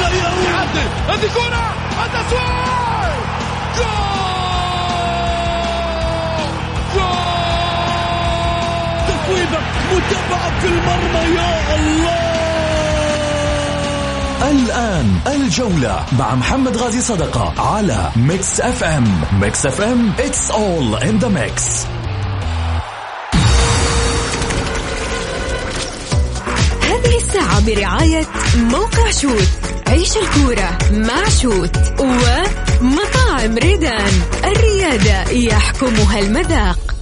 لا يعدل هذه كرة التسويق جول جول متابعة في المرمى يا الله الآن الجولة مع محمد غازي صدقة على Mix FM Mix FM it's all in the mix. هذه الساعة برعاية موقع شوت. عيش الكورة مع شوت ومطاعم ريدان. الريادة يحكمها المذاق.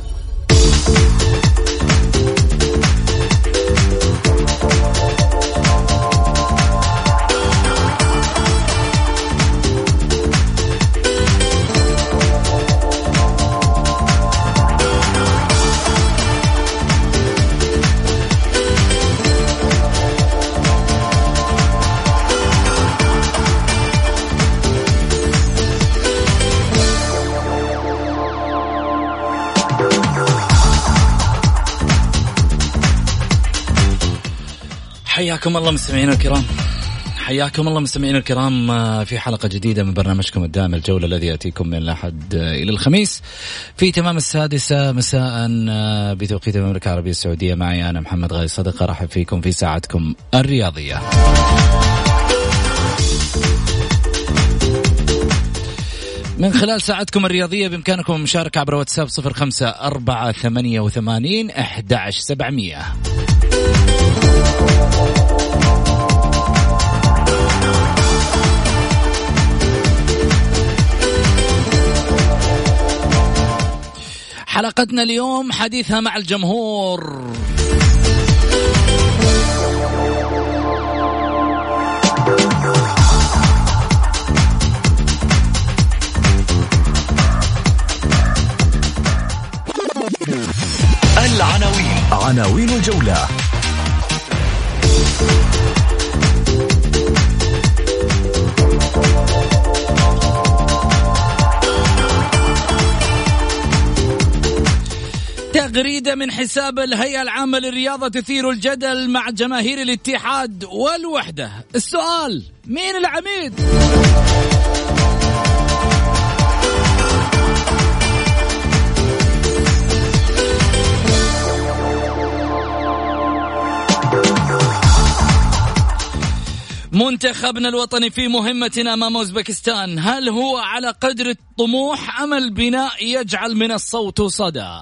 حياكم الله مستمعينا الكرام. حياكم الله مستمعينا الكرام آه، في حلقة جديدة من برنامجكم الدائم الجولة الذي يأتيكم من الأحد آه، إلى الخميس. في تمام السادسة مساء آه، بتوقيت المملكة العربية السعودية معي أنا محمد غالي صدقة أرحب فيكم في ساعتكم الرياضية. من خلال ساعتكم الرياضية بإمكانكم المشاركة عبر واتساب صفر خمسة أربعة ثمانية وثمانين أحد سبعمية. حلقتنا اليوم حديثها مع الجمهور. العناوين. عناوين الجولة. تغريدة من حساب الهيئة العامة للرياضة تثير الجدل مع جماهير الاتحاد والوحدة السؤال مين العميد؟ منتخبنا الوطني في مهمة أمام أوزبكستان هل هو على قدر الطموح أم البناء يجعل من الصوت صدى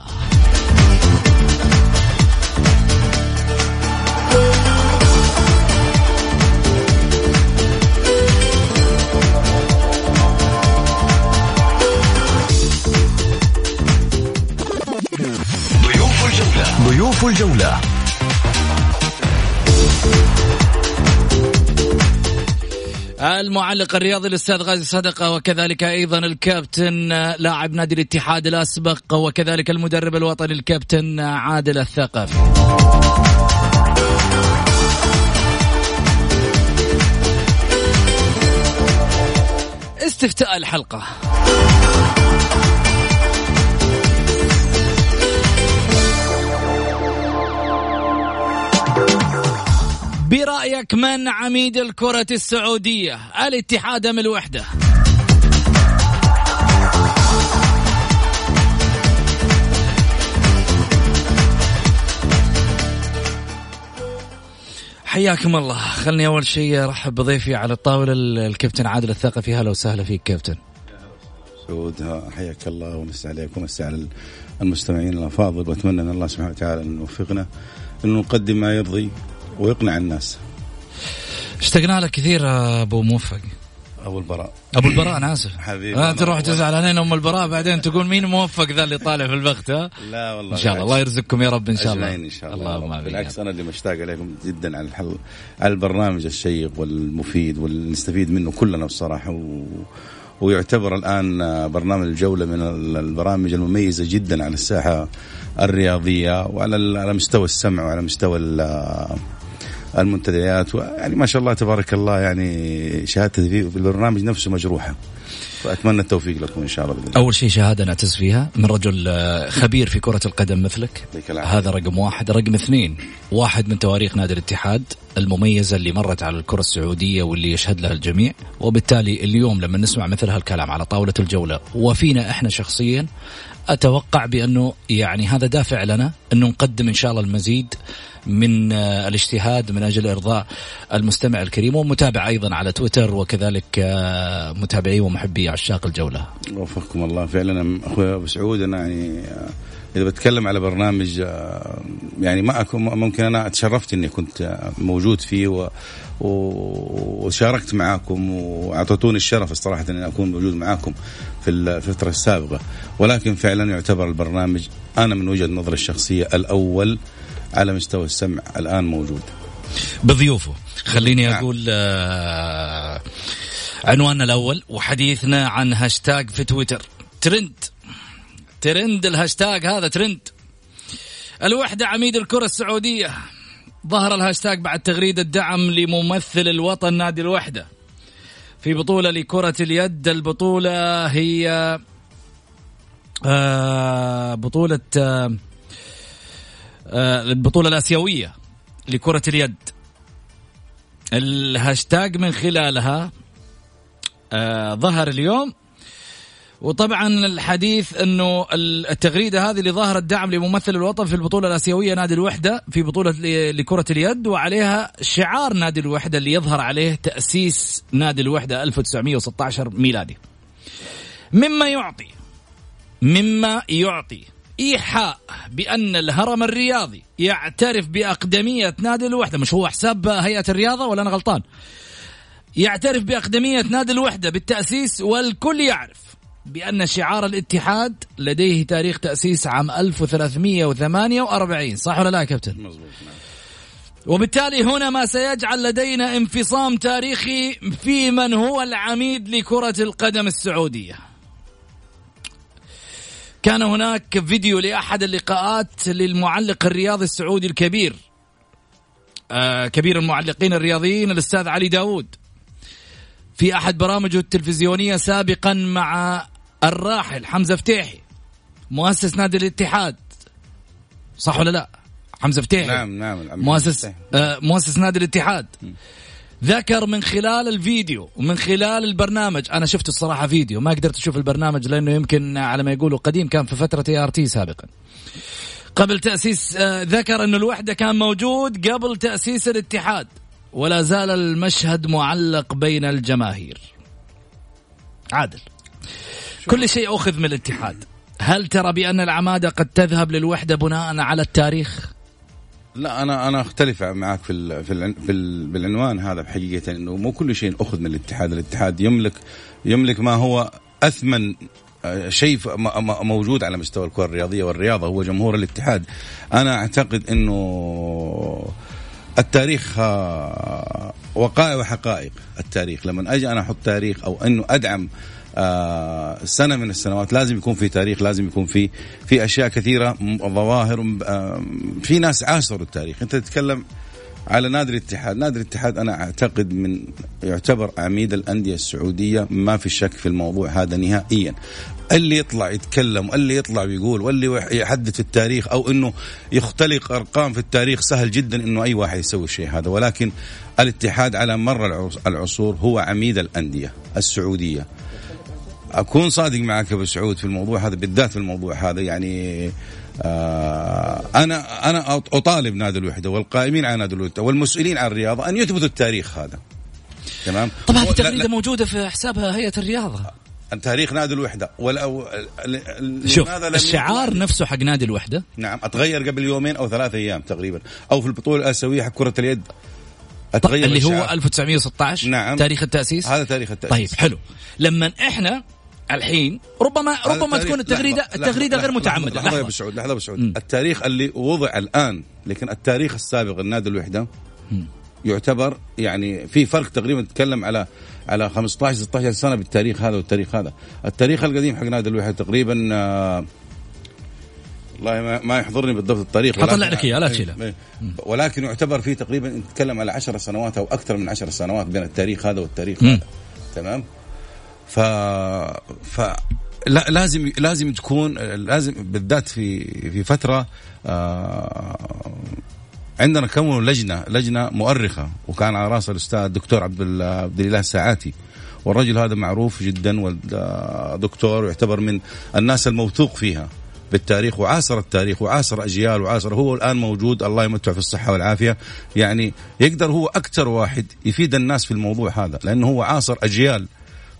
المعلق الرياضي الأستاذ غازي صدقة وكذلك أيضا الكابتن آه، لاعب نادي الاتحاد الأسبق وكذلك المدرب الوطني الكابتن آه، عادل الثقفي استفتاء الحلقة. برأيك من عميد الكرة السعودية؟ الاتحاد أم الوحدة؟ حياكم الله. خلني أول شيء أرحب بضيفي على الطاولة الكابتن عادل الثقفي. هلا وسهلا فيك كابتن. سعود حياك الله ومسي عليك ومسي على المستمعين الأفاضل. واتمنى أن الله سبحانه وتعالى أن يوفقنا انه نقدم ما يرضي ويقنع الناس. اشتقنا لك كثير أبو موفق. أبو البراء. أبو البراء أنا آسف. حبيبي أنا تروح. تزعل علينا أم البراء بعدين تقول مين موفق ذا اللي طالع في البخت ها؟ لا والله إن شاء الله. الله يرزقكم يا رب إن شاء الله. إن شاء الله بالعكس أنا اللي مشتاق عليكم جدا على الحل على البرنامج الشيق والمفيد واللي نستفيد منه كلنا بصراحة و... ويعتبر الآن برنامج الجولة من البرامج المميزة جدا على الساحة الرياضية وعلى على مستوى السمع وعلى مستوى المنتديات يعني ما شاء الله تبارك الله يعني شهادتي في البرنامج نفسه مجروحة. فأتمنى التوفيق لكم إن شاء الله بإذن أول شيء شهادة نعتز فيها. من رجل آه، خبير في كرة القدم مثلك. هذا رقم واحد. رقم اثنين واحد من تواريخ نادي الاتحاد المميزة اللي مرت على الكرة السعودية واللي يشهد لها الجميع. وبالتالي اليوم لما نسمع مثل هالكلام على طاولة الجولة وفينا إحنا شخصيا أتوقع بأنه يعني هذا دافع لنا أنه نقدم إن شاء الله المزيد من آه، الاجتهاد من أجل إرضاء المستمع الكريم ومتابع أيضا على تويتر وكذلك آه، متابعي ومحبي عشاق الجولة. وفقكم الله فعلا أخوي أبو سعود أنا يعني آه، إذا بتكلم على برنامج يعني معكم ممكن أنا تشرفت إني كنت موجود فيه و- وشاركت معاكم واعطيتوني الشرف الصراحه إني أكون موجود معاكم في الفترة السابقة. ولكن فعلا يعتبر البرنامج أنا من وجهة نظري الشخصية الأول على مستوى السمع الآن موجود. بضيوفه. خليني نعم. أقول آه عنواننا الأول وحديثنا عن هاشتاج في تويتر. ترند. ترند الهاشتاج هذا ترند. الوحدة عميد الكرة السعودية. ظهر الهاشتاج بعد تغريدة دعم لممثل الوطن نادي الوحدة. في بطولة لكرة اليد. البطولة هي آه بطولة آه آه، البطولة الآسيوية لكرة اليد. الهاشتاج من خلالها ظهر اليوم وطبعا الحديث إنه التغريدة هذه اللي ظهرت دعم لممثل الوطن في البطولة الآسيوية نادي الوحدة في بطولة لكرة اليد وعليها شعار نادي الوحدة اللي يظهر عليه تأسيس نادي الوحدة 1916 ميلادي. مما يعطي مما يعطي إيحاء بأن الهرم الرياضي يعترف بأقدمية نادي الوحدة مش هو حساب هيئة الرياضة ولا أنا غلطان يعترف بأقدمية نادي الوحدة بالتأسيس والكل يعرف بأن شعار الاتحاد لديه تاريخ تأسيس عام 1348 صح ولا لا يا كابتن؟ مظبوط وبالتالي هنا ما سيجعل لدينا انفصام تاريخي في من هو العميد لكرة القدم السعودية. كان هناك فيديو لأحد اللقاءات للمعلق الرياضي السعودي الكبير. آه كبير المعلقين الرياضيين الأستاذ علي داود في أحد برامجه التلفزيونية سابقا مع الراحل حمزة فتيحي مؤسس نادي الاتحاد. صح ولا لا؟ حمزة فتيحي. نعم نعم مؤسس. آه مؤسس نادي الاتحاد. ذكر من خلال الفيديو ومن خلال البرنامج أنا شفت الصراحة فيديو ما قدرت أشوف البرنامج لأنه يمكن على ما يقولوا قديم كان في فترة ART سابقا. قبل تأسيس آه ذكر إنه الوحدة كان موجود قبل تأسيس الاتحاد ولا زال المشهد معلق بين الجماهير. عادل. كل شيء أخذ من الاتحاد. هل ترى بأن العمادة قد تذهب للوحدة بناء على التاريخ؟ لا أنا أنا أختلف معك في ال في, ال في ال بالعنوان هذا بحقيقه إنه مو كل شيء أخذ من الاتحاد، الاتحاد يملك يملك ما هو أثمن آه، شيء موجود على مستوى الكرة الرياضية والرياضة هو جمهور الاتحاد. أنا أعتقد إنه التاريخ آه، وقائع وحقائق التاريخ. لما أجي أنا أحط تاريخ أو إنه أدعم سنة من السنوات لازم يكون في تاريخ لازم يكون في في أشياء كثيرة ظواهر آه، في ناس عاصروا التاريخ. أنت تتكلم على نادي الاتحاد. نادي الاتحاد أنا أعتقد من يعتبر عميد الأندية السعودية. ما في شك في الموضوع هذا نهائيا. اللي يطلع يتكلم اللي يطلع ويقول واللي يح- يحدث التاريخ أو إنه يختلق أرقام في التاريخ سهل جدا إنه أي واحد يسوي الشيء هذا. ولكن الاتحاد على مر العص- العصور هو عميد الأندية السعودية. أكون صادق معك يا أبو سعود في الموضوع هذا بالذات في الموضوع هذا. يعني آه أنا أنا أطالب نادي الوحدة والقائمين على نادي الوحدة والمسؤولين عن الرياضة أن يثبتوا التاريخ هذا. تمام؟ طبعا هو- التغريدة موجودة في حسابها هيئة الرياضة. تاريخ نادي الوحدة. ولو ل- شوف لم الشعار يطلع- نفسه حق نادي الوحدة نعم أتغير قبل يومين أو ثلاثة أيام تقريبا أو في البطولة الآسيوية حق كرة اليد. أتغير اللي هو الشعار. 1916 نعم. تاريخ التأسيس؟ هذا تاريخ التأسيس. طيب حلو. لما إحنا الحين ربما ربما تكون التغريده لحظة- التغريدة لحظة- غير متعمدة لحظة يا. أبو سعود لحظة أبو سعود. التاريخ اللي وضع الآن لكن التاريخ السابق النادي الوحدة يعتبر يعني في فرق تقريبا تتكلم على على 15 16 سنة بالتاريخ هذا والتاريخ هذا التاريخ القديم حق نادي الوحدة تقريبا آه، والله ما, ما يحضرني بالضبط التاريخ حطلع لك إياه، لا تشيله. إيه. ولكن يعتبر في تقريبا نتكلم على 10 سنوات أو أكثر من 10 سنوات بين التاريخ هذا والتاريخ مم. هذا تمام ف ف لا لازم لازم تكون لازم بالذات في في فترة آه عندنا كونوا لجنة لجنة مؤرخة وكان على رأس الأستاذ الدكتور عبد عبد الإله الساعاتي. والرجل هذا معروف جدا والدكتور يعتبر من الناس الموثوق فيها بالتاريخ وعاصر التاريخ وعاصر أجيال وعاصر هو الآن موجود الله يمتع في الصحة والعافية. يعني يقدر هو أكثر واحد يفيد الناس في الموضوع هذا لأنه هو عاصر أجيال.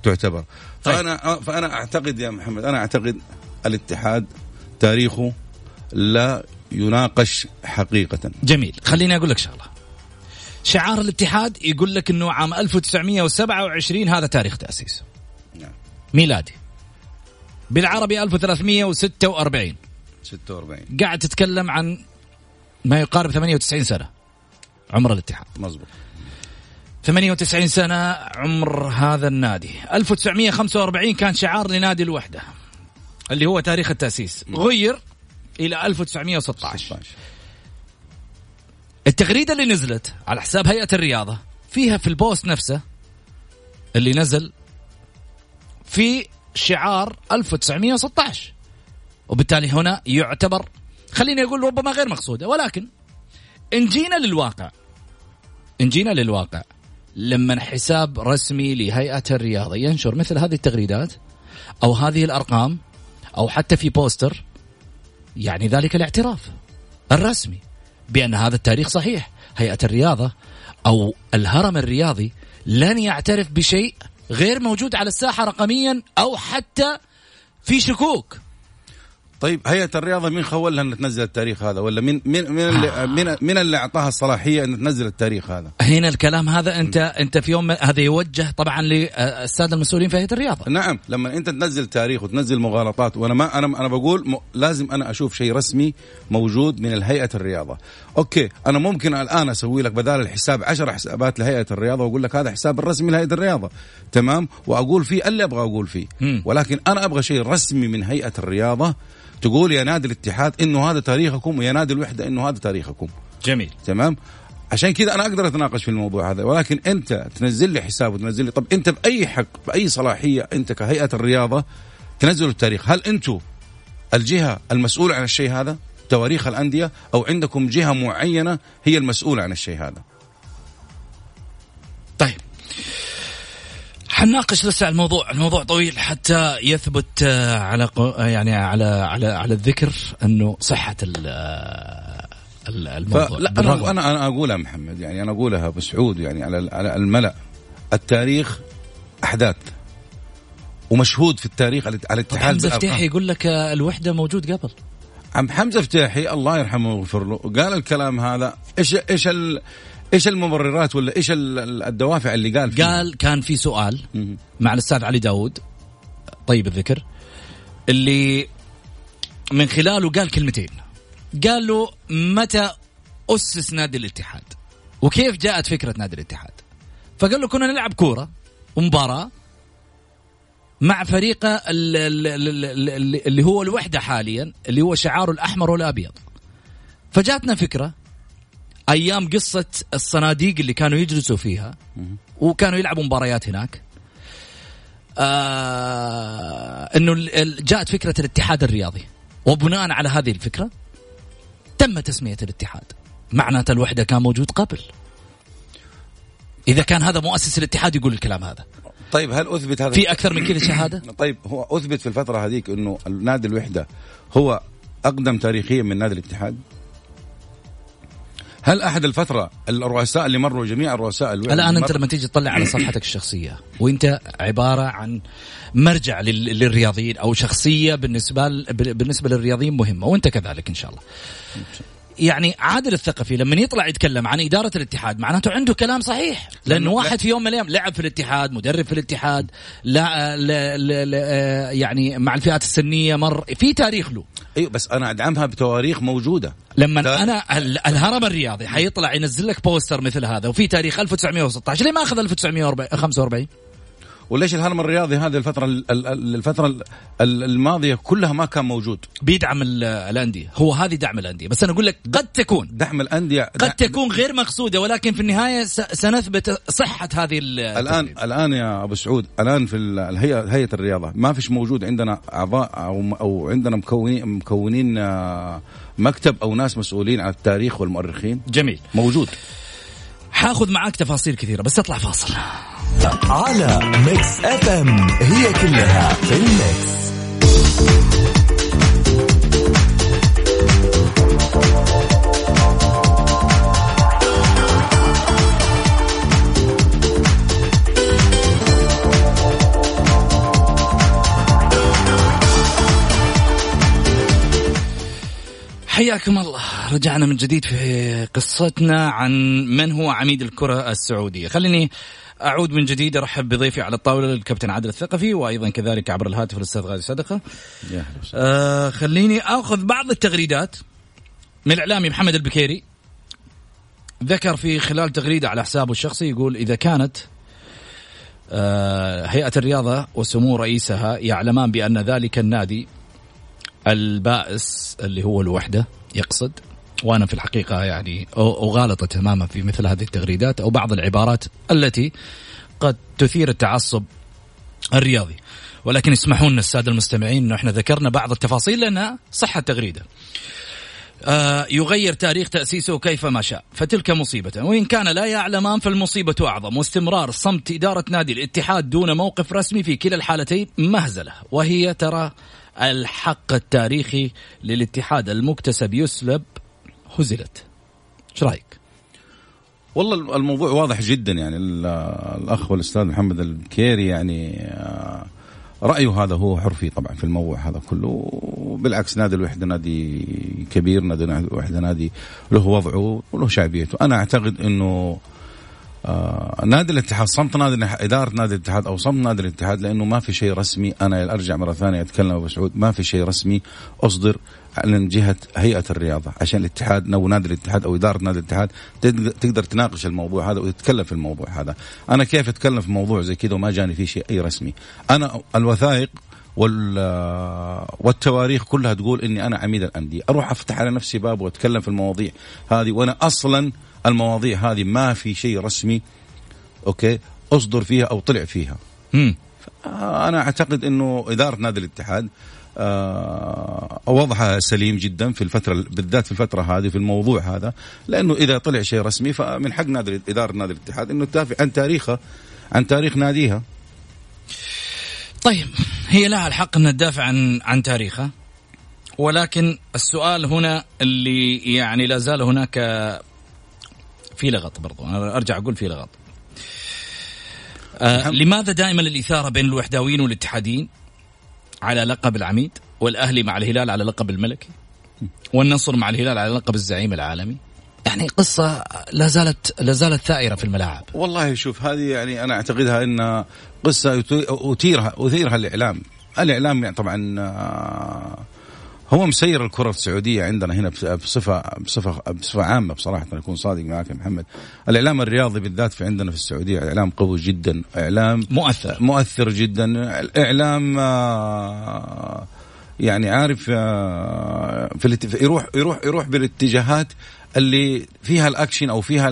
تعتبر. طيب. فانا فأنا أعتقد يا محمد أنا أعتقد الاتحاد تاريخه لا يناقش حقيقة. جميل. خليني أقول لك شغلة. شعار الاتحاد يقول لك إنه عام 1927 هذا تاريخ تاسيسه نعم. ميلادي. بالعربي 1346 46 قاعد تتكلم عن ما يقارب 98 سنة. عمر الاتحاد. مزبوط 98 سنة عمر هذا النادي. 1945 كان شعار لنادي الوحدة اللي هو تاريخ التأسيس. غير إلى 1916 16 التغريدة اللي نزلت على حساب هيئة الرياضة فيها في البوست نفسه اللي نزل في شعار 1916 وبالتالي هنا يعتبر خليني أقول ربما غير مقصودة ولكن إن جينا للواقع إن جينا للواقع لما حساب رسمي لهيئة الرياضة ينشر مثل هذه التغريدات أو هذه الأرقام أو حتى في بوستر يعني ذلك الاعتراف الرسمي بأن هذا التاريخ صحيح. هيئة الرياضة أو الهرم الرياضي لن يعترف بشيء غير موجود على الساحة رقميا أو حتى في شكوك. طيب هيئة الرياضة مين خولها أن تنزل التاريخ هذا ولا مين مين مين اللي مين, مين اللي أعطاها الصلاحية أن تنزل التاريخ هذا؟ هنا الكلام هذا انت أنت في يوم هذا يوجه طبعا للساده المسؤولين في هيئة الرياضة. نعم لما أنت تنزل تاريخ وتنزل مغالطات وأنا ما أنا أنا بقول م... لازم أنا أشوف شيء رسمي موجود من الهيئة الرياضة. أوكي أنا ممكن الآن أسوي لك بدال الحساب 10 حسابات لهيئة الرياضة وأقول لك هذا حساب الرسمي لهيئة الرياضة تمام؟ وأقول فيه اللي أبغى أقول فيه. مم. ولكن أنا أبغى شيء رسمي من هيئة الرياضة تقول يا نادي الاتحاد إنه هذا تاريخكم ويا نادي الوحدة إنه هذا تاريخكم. جميل. تمام؟ عشان كذا أنا أقدر أتناقش في الموضوع هذا. ولكن أنت تنزل لي حساب وتنزل لي طب أنت بأي حق بأي صلاحية أنت كهيئة الرياضة تنزلوا التاريخ؟ هل أنتم الجهة المسؤولة عن الشيء هذا؟ تواريخ الأندية أو عندكم جهة معينة هي المسؤولة عن الشيء هذا. طيب. حناقش لسه الموضوع الموضوع طويل حتى يثبت آه، على آه، يعني على على على الذكر أنه صحة آه، ال- الموضوع. بالرغم- أنا أنا أقولها محمد يعني أنا أقولها بسعود يعني على على الملأ. التاريخ أحداث. ومشهود في التاريخ على الاتحاد حمزة. فتيحي يقول لك الوحدة موجود قبل. عم حمزة فتاحي الله يرحمه ويغفر له قال الكلام هذا إيش إيش ال إيش المبررات ولا إيش ال- ال- الدوافع اللي قال فيها؟ قال كان في سؤال. مع الأستاذ علي داود طيب الذكر اللي من خلاله قال كلمتين قال له متى أسس نادي الاتحاد وكيف جاءت فكرة نادي الاتحاد فقال له كنا نلعب كورة ومباراة مع فريق ال- ال- ال- ال- اللي هو الوحدة حاليا اللي هو شعاره الأحمر والأبيض. فجاتنا فكرة أيام قصة الصناديق اللي كانوا يجلسوا فيها وكانوا يلعبوا مباريات هناك. آه إنه جاءت فكرة الاتحاد الرياضي. وبناء على هذه الفكرة تم تسمية الاتحاد. معناته الوحدة كان موجود قبل. إذا كان هذا مؤسس الاتحاد يقول الكلام هذا. طيب هل أثبت هذا؟ في أكثر من كذا شهادة؟ طيب هو أثبت في الفترة هذيك إنه النادي الوحدة هو أقدم تاريخيا من نادي الاتحاد؟ هل أحد الفترة الرؤساء اللي مروا جميع الرؤساء الوحدة الآن أنت لما تيجي تطلع على صفحتك الشخصية وأنت عبارة عن مرجع لل- للرياضيين أو شخصية بالنسبة بالنسبة للرياضيين مهمة وأنت كذلك إن شاء الله. يعني عادل الثقفي لما يطلع يتكلم عن إدارة الاتحاد معناته عنده كلام صحيح. لأنه- واحد في يوم من الأيام لعب في الاتحاد مدرب في الاتحاد لا, لا, لا, لا يعني مع الفئات السنية مر في تاريخ له. أيوه بس أنا أدعمها بتواريخ موجودة. لما. أنا ال- الهرم الرياضي حيطلع ينزل لك بوستر مثل هذا وفي تاريخ 1916 ليه ما أخذ 1945 وليش الهرم الرياضي هذه الفترة الفترة الماضية كلها ما كان موجود؟ بيدعم الأندية. هو هذه دعم الأندية. بس أنا أقول لك قد تكون. دعم الأندية قد تكون غير مقصودة ولكن في النهاية سنثبت صحة هذه الان الآن يا أبو سعود الآن في الهيئه هيئة الرياضة. ما فيش موجود عندنا أعضاء أو أو عندنا مكونين مكونين آه، مكتب أو ناس مسؤولين عن التاريخ والمؤرخين؟ جميل. موجود. حاخذ معاك تفاصيل كثيرة بس اطلع فاصل. على Mix FM هي كلها في الميكس. حياكم الله. رجعنا من جديد في قصتنا عن من هو عميد الكرة السعودية. خليني أعود من جديد أرحب بضيفي على الطاولة الكابتن عادل الثقفي وأيضا كذلك عبر الهاتف الأستاذ غازي صدقة. آه خليني أخذ بعض التغريدات من الإعلامي محمد البكيري. ذكر في خلال تغريدة على حسابه الشخصي يقول إذا كانت آه هيئة الرياضة وسمو رئيسها يعلمان بأن ذلك النادي البائس اللي هو الوحدة يقصد وأنا في الحقيقة يعني أغالط تماما في مثل هذه التغريدات أو بعض العبارات التي قد تثير التعصب الرياضي. ولكن اسمحوا لنا السادة المستمعين انه إحنا ذكرنا بعض التفاصيل لانها صحه تغريده. يغير تاريخ تأسيسه كيفما شاء. فتلك مصيبة. وإن كان لا يعلمان فالمصيبة أعظم واستمرار صمت إدارة نادي الاتحاد دون موقف رسمي في كلا الحالتين مهزلة. وهي ترى الحق التاريخي للاتحاد المكتسب يسلب هزلت. إيش رأيك؟ والله الموضوع واضح جدا يعني الأخ والأستاذ محمد الكيري يعني آه، رأيه هذا هو حر فيه طبعا في الموضوع هذا كله بالعكس نادي الوحدة نادي كبير نادي الوحدة نادي له وضعه وله شعبيته. أنا أعتقد إنه آه نادي الاتحاد صمت نادي إدارة نادي الاتحاد أو صمت نادي الاتحاد لأنه ما في شيء رسمي. أنا أرجع مرة ثانية أتكلم أبو سعود ما في شيء رسمي أصدر من جهة هيئة الرياضة عشان الاتحاد أو نادي الاتحاد أو إدارة نادي الاتحاد تقدر تناقش الموضوع هذا وتتكلم في الموضوع هذا. أنا كيف أتكلم في موضوع زي كذا وما جاني فيه شيء أي رسمي. أنا الوثائق والتواريخ كلها تقول إني أنا عميد الأندية. أروح أفتح على نفسي باب وأتكلم في المواضيع هذه وأنا أصلا المواضيع هذه ما في شيء رسمي أوكي أصدر فيها أو طلع فيها مم. أنا أعتقد إنه إدارة نادي الاتحاد آه وضعها سليم جدا في الفترة بالذات في الفترة هذه في الموضوع هذا لأنه إذا طلع شيء رسمي فمن حق نادي إدارة نادي الاتحاد إنه تدافع عن تاريخها عن تاريخ ناديها طيب هي لها الحق ان تدافع عن عن تاريخها ولكن السؤال هنا اللي يعني لا زال هناك في لغط برضو. أنا أرجع أقول في لغط. آه لماذا دائما الإثارة بين الوحداويين والاتحاديين على لقب العميد والأهلي مع الهلال على لقب الملكي والنصر مع الهلال على لقب الزعيم العالمي؟ يعني قصة لا زالت لا زالت ثائرة في الملاعب. والله شوف هذه يعني أنا أعتقدها أن قصة أثيرها أثيرها الإعلام. الإعلام يعني طبعا آه، هو مسير الكرة السعودية عندنا هنا بصفة بصفة بصفة عامة بصراحة أنا أكون صادق معك يا محمد. الإعلام الرياضي بالذات في عندنا في السعودية إعلام قوي جدا، إعلام مؤثر مؤثر جدا، الإعلام آه، يعني عارف آه، في يروح يروح يروح بالاتجاهات اللي فيها الأكشن أو فيها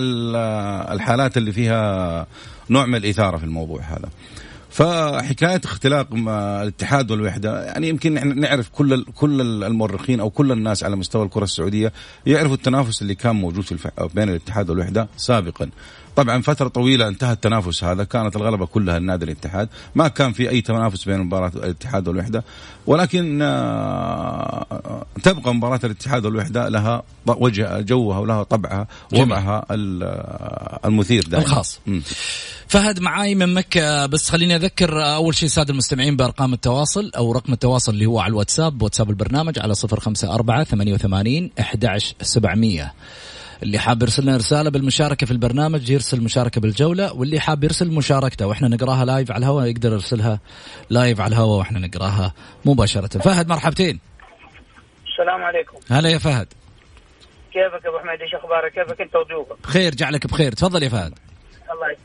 الحالات اللي فيها نوع من الإثارة في الموضوع هذا. فحكاية اختلاق الاتحاد والوحدة يعني يمكن نعرف كل كل المؤرخين أو كل الناس على مستوى الكرة السعودية يعرفوا التنافس اللي كان موجود في. بين الاتحاد والوحدة سابقا طبعا فترة طويلة انتهى التنافس هذا كانت الغلبة كلها النادي الاتحاد. ما كان في أي تنافس بين مباراة الاتحاد والوحدة ولكن آه، تبقى مباراة الاتحاد والوحدة لها وجه جوها ولها طبعها وضعها المثير دائما. الخاص. م. فهد معاي من مكة بس خليني أذكر آه، أول شيء السادة المستمعين بأرقام التواصل أو رقم التواصل اللي هو على الواتساب واتساب البرنامج على 054 88 11700 اللي حاب يرسل لنا رسالة بالمشاركة في البرنامج يرسل مشاركة بالجولة واللي حاب يرسل مشاركته وإحنا نقراها live على الهواء يقدر يرسلها live على الهواء وإحنا نقراها مباشرة. فهد مرحبتين. السلام عليكم. هلا يا فهد. كيفك أبو حميد؟ إيش أخبارك؟ كيفك أنت وضيوفك؟ بخير جعلك بخير. تفضل يا فهد. الله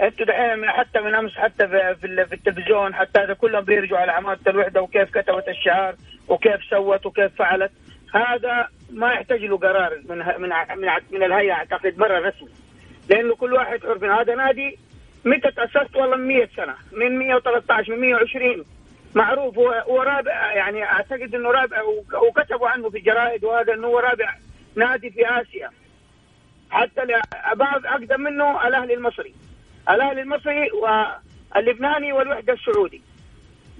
أنتوا دحين حتى من أمس حتى في, في, في التلفزيون حتى هذا كلهم بيرجعوا على عماده الوحدة وكيف كتبت الشعار وكيف سوت وكيف فعلت. هذا ما يحتاج له قرار من من من, من الهيئة أعتقد مرة رسمي. لأنه كل واحد حر من هذا نادي متى تأسست؟ والله من 100 سنة. من 113 من 120 معروف هو رابع يعني أعتقد إنه رابع وكتبوا عنه في الجرائد وهذا إنه هو رابع نادي في آسيا. حتى أقدم منه الأهلي المصري. الأهلي المصري واللبناني والوحدة السعودي.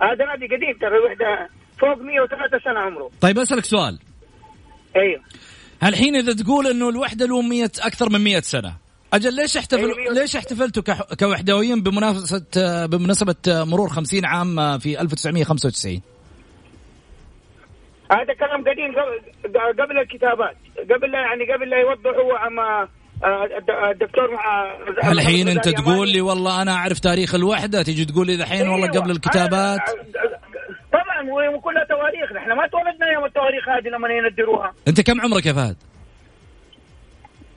هذا نادي قديم ترى الوحده فوق 103 سنة عمره. طيب أسألك سؤال. أيوه. الحين إذا تقول إنه الوحدة له 100 أكثر من 100 سنة أجل ليش احتفل أيوة. ليش احتفلتوا كوحدويين بمنافسه بمناسبة مرور 50 عام في 1995 هذا كلام قديم قبل الكتابات. قبل يعني قبل لا يوضحوا عما الدكتور مع الحين أنت تقول لي والله أنا أعرف تاريخ الوحدة تيجي تقول لي الحين والله قبل الكتابات؟ طبعا وكلها تواريخ. نحن ما تولدنا يوم التواريخ هذه لما يندروها أنت كم عمرك يا فهد؟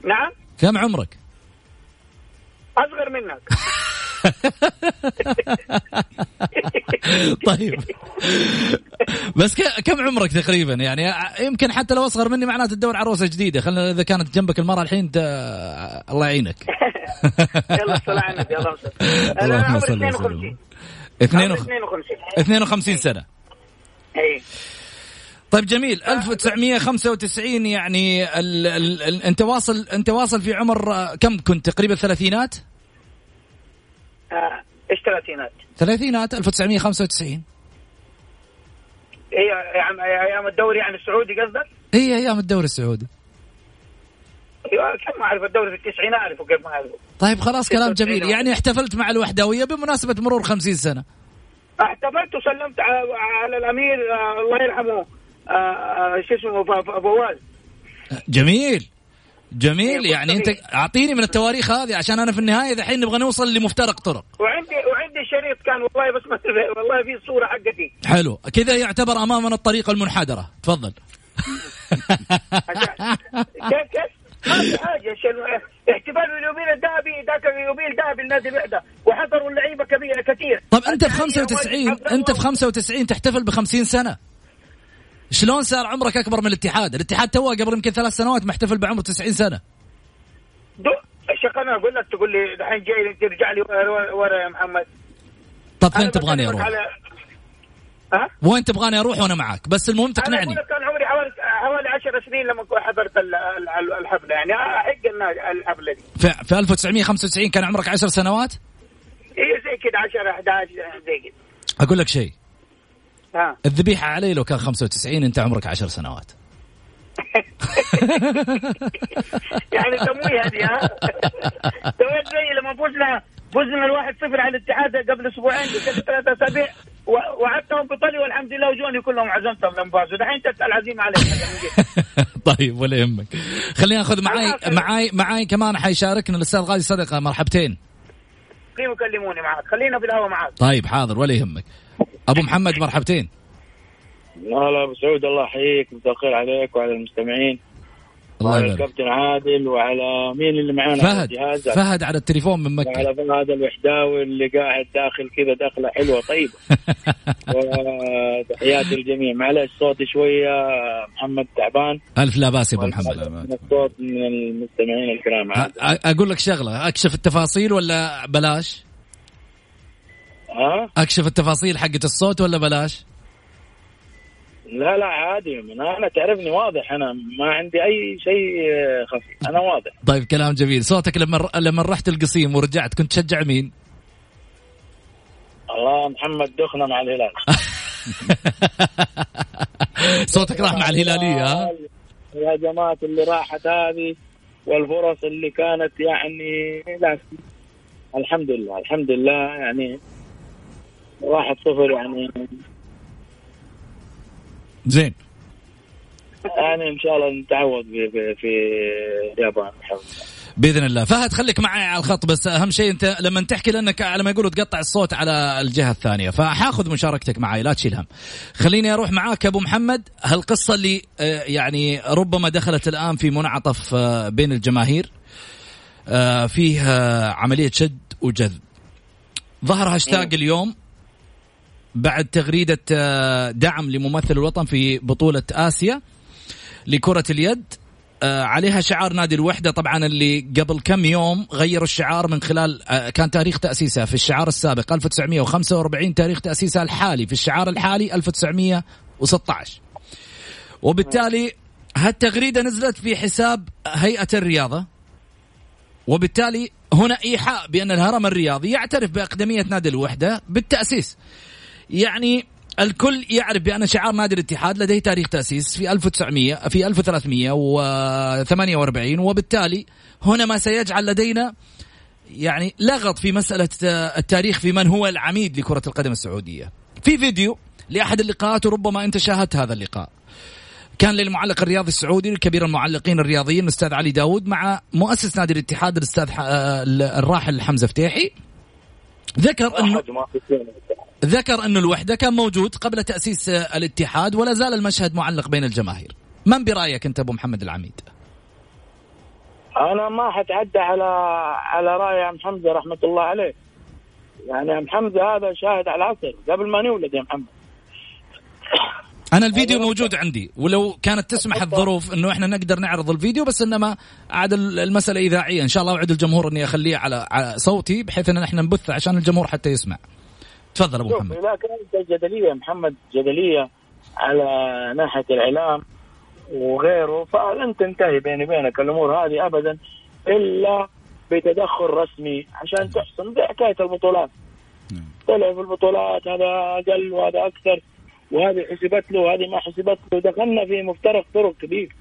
نعم؟ كم عمرك؟ أصغر منك. طيب. بس كم عمرك تقريبا؟ يعني يمكن حتى لو أصغر مني معناته تدور عروسه جديدة. خلينا إذا كانت جنبك المرأة الحين الله يعينك. يلا صل على النبي. اللهم صل عمري 52 52 سنة. اي طيب جميل. 1995 يعني ال ال ال أنت واصل أنت واصل في عمر كم كنت؟ تقريبا الثلاثينات؟ آه، إيش ثلاثينات؟ ثلاثينات 1995 اي أيام الدوري يعني السعودي قصدك؟ اي أيام الدوري السعودي. أيوه كم أعرف الدوري في التسعين اعرفه كيف ما اعرفه طيب خلاص كلام جميل. يعني احتفلت مع الوحدوية بمناسبة مرور 50 سنة. احتفلت وسلمت على الامير آه، الله يرحمه آه، شو اسمه فواز جميل. جميل. يعني انت اعطيني من التواريخ هذه عشان أنا في النهاية دحين نبغى نوصل لمفترق طرق. وعندي وعندي شريط كان والله بس ما والله في صورة حقتي. حلو. كذا يعتبر أمامنا الطريقة المنحدرة. تفضل. كيف كيف؟ ما في حاجة احتفال باليوبيل الذهبي ذاك اليوبيل ذهبي النادي الوحده وحضروا اللعيبة كبيرة كثير طب أنت في 95 أنت في 95 تحتفل ب 50 سنة شلون صار عمرك أكبر من الاتحاد؟ الاتحاد توه قبل يمكن ثلاث سنوات محتفل بعمر 90 سنة. الشيخ أنا أقول لك تقول لي الحين جاي ترجع لي ورا يا محمد. طب فين تبغاني أروح؟ على... ها؟ وين تبغاني أروح وأنا معك بس المهم تقنعني. أنا حوالي حوالي 10 سنين لما حضرت الحفلة يعني أحق الحفلة دي. في, في 1995 كان عمرك 10 سنوات؟ اي زي كذا 10 11 زي كذا. أقول لك شيء ها. الذبيحة علي لو كان 95 أنت عمرك 10 سنوات يعني تمويه هذه ها سويت زي لما فزنا فزنا الواحد صفر على الاتحاد قبل أسبوعين ثلاث أسابيع وعدتهم بطلي والحمد لله وجوني كلهم عزمتهم لما فازوا دحين تسأل عزيمة عليك. طيب ولا يهمك. خليني آخذ معاي معاي معاي كمان حيشاركنا الأستاذ غازي صدقة مرحبتين. خليهم يكلموني معك خلينا في الهواء معك طيب حاضر ولا يهمك. أبو محمد مرحبتين. هلا أبو سعود الله يحييك. مساء الخير عليك وعلى المستمعين. الله وعلى الكابتن عادل وعلى مين اللي معانا فهد فهد على التليفون من مكة. وعلى فهد الوحداوي اللي قاعد داخل كذا دخلة حلوة طيبة. وتحياتي للجميع. معلش صوتي شوية محمد تعبان. ألف لا بأس يا أبو محمد. الصوت من المستمعين الكرام. أقول لك شغلة. أكشف التفاصيل ولا بلاش؟ ها؟ أكشف التفاصيل حقت الصوت ولا بلاش؟ لا لا عادي. من أنا تعرفني واضح. أنا ما عندي أي شيء خفي. أنا واضح. طيب كلام جميل. صوتك لما لما رحت القصيم ورجعت كنت تشجع مين؟ الله محمد دخنة مع الهلال. صوتك راح مع الهلالية ها؟ يا جماعة اللي راحت هذه والفرص اللي كانت يعني لا. الحمد لله الحمد لله يعني واحد صفر يعني. زين. يعني إن شاء الله نتعوض في في, في اليابان بإذن الله. فهد خليك معي على الخط بس أهم شيء أنت لما تحكي لأنك على ما يقولوا تقطع الصوت على الجهة الثانية. فحاخذ مشاركتك معي لا تشيل هم. خليني أروح معاك أبو محمد. هالقصة اللي آه، يعني ربما دخلت الآن في منعطف آه، بين الجماهير آه، فيه آه، عملية شد وجذب. ظهر هاشتاج اليوم. بعد تغريدة آه، دعم لممثل الوطن في بطولة آسيا لكرة اليد. آه، عليها شعار نادي الوحدة. طبعا اللي قبل كم يوم غيروا الشعار من خلال آه، كان تاريخ تأسيسه في الشعار السابق 1945 تاريخ تأسيسه الحالي في الشعار الحالي 1916 وبالتالي هالتغريدة نزلت في حساب هيئة الرياضة. وبالتالي هنا إيحاء بأن الهرم الرياضي يعترف بأقدمية نادي الوحدة بالتأسيس. يعني الكل يعرف بأن شعار نادي الاتحاد لديه تاريخ تأسيس في 1900 في 1348 وبالتالي هنا ما سيجعل لدينا يعني لغط في مسألة التاريخ في من هو العميد لكرة القدم السعودية. في فيديو لأحد اللقاءات وربما أنت شاهدت هذا اللقاء. كان للمعلق الرياضي السعودي الكبير المعلقين الرياضيين الأستاذ علي داود مع مؤسس نادي الاتحاد الأستاذ الراحل حمزة فتيحي. ذكر أنه ذكر أن الوحدة كان موجود قبل تأسيس الاتحاد ولا زال المشهد معلق بين الجماهير. من برأيك أنت أبو محمد العميد؟ أنا ما حتعدى على على رأي عم حمزة رحمة الله عليه. يعني عم حمزة هذا شاهد على العصر قبل ما نولد يا محمد. أنا الفيديو موجود عندي ولو كانت تسمح الظروف إنه إحنا نقدر نعرض الفيديو بس إنما عاد المسألة إذاعية. إن شاء الله أوعد الجمهور إني أخليه على صوتي بحيث إن إحنا نبث عشان الجمهور حتى يسمع. تفضل أبو محمد. اذا كانت جدلية محمد جدلية على ناحية الإعلام وغيره فلن تنتهي بيني وبينك الأمور هذه ابدا إلا بتدخل رسمي عشان تحسن زي حكايه البطولات. نعم. طلع في البطولات هذا أقل وهذا أكثر وهذه حسبت له وهذه ما حسبت له دخلنا في مفترق طرق كبير.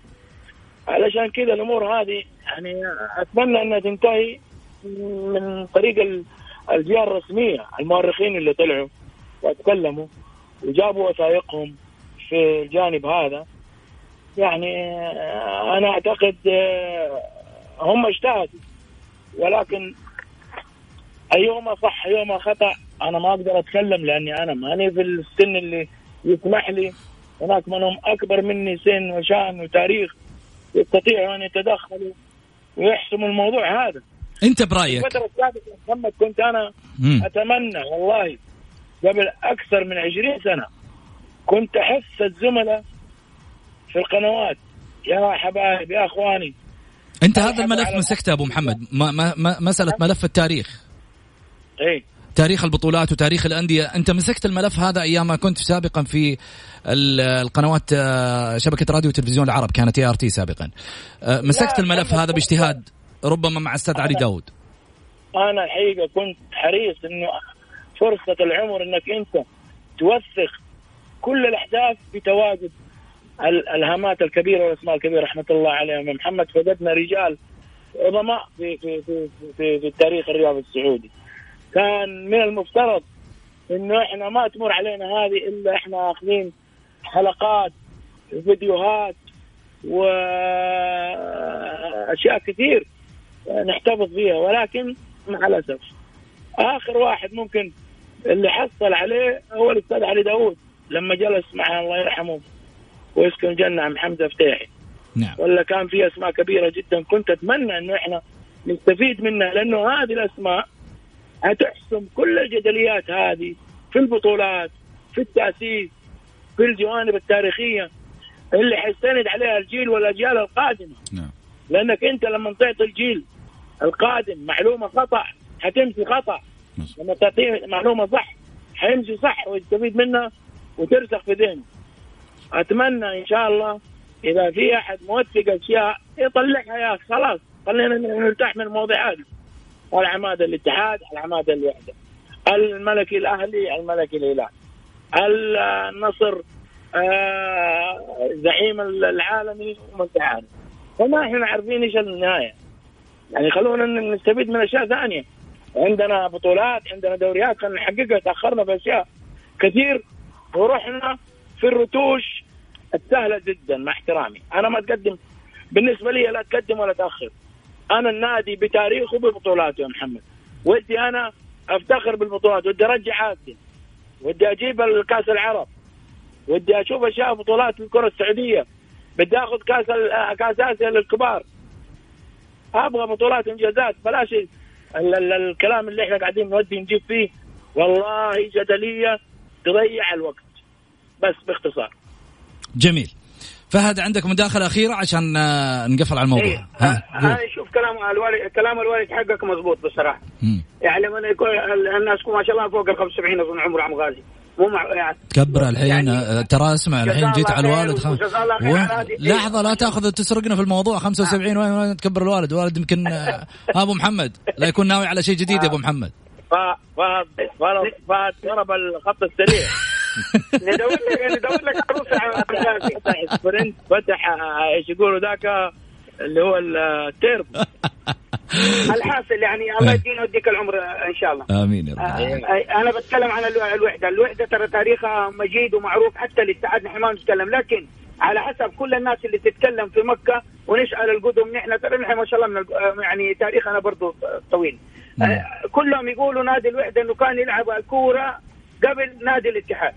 علشان كذا الأمور هذه يعني أتمنى أنها تنتهي من طريق الجهة الرسمية المؤرخين اللي طلعوا وتكلموا وجابوا وثائقهم في الجانب هذا. يعني أنا أعتقد آه، هم اجتهدوا. ولكن ايهما صح ايهما خطأ أنا ما أقدر أتكلم لأني أنا ماني في السن اللي يسمح لي. هناك من هم أكبر مني سن وشأن وتاريخ يستطيعوا أن يتدخلوا ويحسموا الموضوع هذا. انت برأيك؟ الفترة السابقة محمد كنت أنا مم. أتمنى والله قبل أكثر من 20 سنة كنت أحس الزملاء في القنوات. يا حبايب يا أخواني. انت هذا الملف مسكته أبو محمد. ما ما مساله ملف التاريخ. إيه. تاريخ البطولات وتاريخ الأندية. انت مسكت الملف هذا أيام ما كنت سابقا في القنوات آه، شبكة راديو وتلفزيون العرب كانت ART سابقا. آه، مسكت الملف هذا باجتهاد؟ ربما مع أستاذ علي داود. أنا الحقيقة كنت حريص إنه فرصة العمر إنك أنت توثق كل الأحداث بتواجد الهامات الكبيرة والأسماء الكبيرة. رحمة الله عليهم. محمد فقدنا رجال عظماء في في في في, في التاريخ الرياضي السعودي. كان من المفترض إنه إحنا ما تمر علينا هذه إلا إحنا أخذين حلقات فيديوهات واشياء كثير. نحتفظ فيها ولكن مع الأسف. آخر واحد ممكن اللي حصل عليه هو الأستاذ علي داوود لما جلس مع الله يرحمه ويسكن الجنة عم حمزة فتاحي. نعم. ولا كان في أسماء كبيرة جدا كنت أتمنى إنه إحنا نستفيد منها لأنه هذه الأسماء هتحسم كل الجدليات هذه في البطولات في التأسيس في الجوانب التاريخية اللي حيستند عليها الجيل والأجيال القادمة. نعم. لأنك أنت لما تعطي الجيل القادم معلومة خطأ حتمشي خطأ. لما تعطيه معلومة صح حيمشي صح ويستفيد منها وترسخ في ذهنه. أتمنى إن شاء الله إذا في أحد موثق أشياء يطلعها يا خلاص خلينا نرتاح من المواضيع هذه. على عماد الاتحاد على عماد الوحدة. الملكي الأهلي الملكي الهلال. النصر آه زعيم العالمي وما انت فما إحنا عارفين إيش النهاية. يعني خلونا نستفيد من أشياء ثانية. عندنا بطولات عندنا دوريات خلينا نحققها تأخرنا في أشياء كثير ورحنا في الرتوش السهلة جدا مع احترامي. أنا ما اتقدم بالنسبة لي لا تقدم ولا تأخر. أنا النادي بتاريخه ببطولاته يا محمد. ودي أنا أفتخر بالبطولات. ودي أرجع اسيا ودي أجيب الكأس العرب. ودي أشوف أشياء بطولات الكرة السعودية. بدي آخذ كاس كاس آسيا للكبار. أبغى بطولات إنجازات. بلاش ال- ال- الكلام اللي إحنا قاعدين نودي نجيب فيه. والله جدلية تضيع الوقت. بس باختصار. جميل. فهد عندك مداخلة أخيرة عشان آه، نقفل على الموضوع. إيه. ها. أنا شوف كلام الوالد كلام الوالد حقك مضبوط بصراحة. مم. يعني لما يكون ال- الناس ما شاء الله فوق ال 75 أظن عمر عم غازي. مو مع يعني تكبر الحين يعني آه، ترى اسمع الحين جيت على الوالد خم... و... لحظة لا تاخذ تسرقنا في الموضوع. 75 وين وين؟ تكبر الوالد. الوالد يمكن آه، أبو محمد. لا يكون ناوي على شيء جديد يا أبو محمد. فهد فهد فهد ضرب الخط السريع. ندور لك ندور لك عروسه فتح sprint فتح آه، إيش يقولوا ذاك؟ اللي هو التيرب الحاصل يعني الله يدينا ويديك العمر إن شاء الله. آمين يا رب. آه، أنا بتكلم عن الو- الوحدة، الوحدة ترى تاريخها مجيد ومعروف حتى الاتحاد نحن ما نتكلم لكن على حسب كل الناس اللي تتكلم في مكة ونسأل القدم نحن ترى نحن ما شاء الله من آه، يعني تاريخنا برضه طويل. آه، كلهم يقولوا نادي الوحدة إنه كان يلعب الكورة قبل نادي الاتحاد،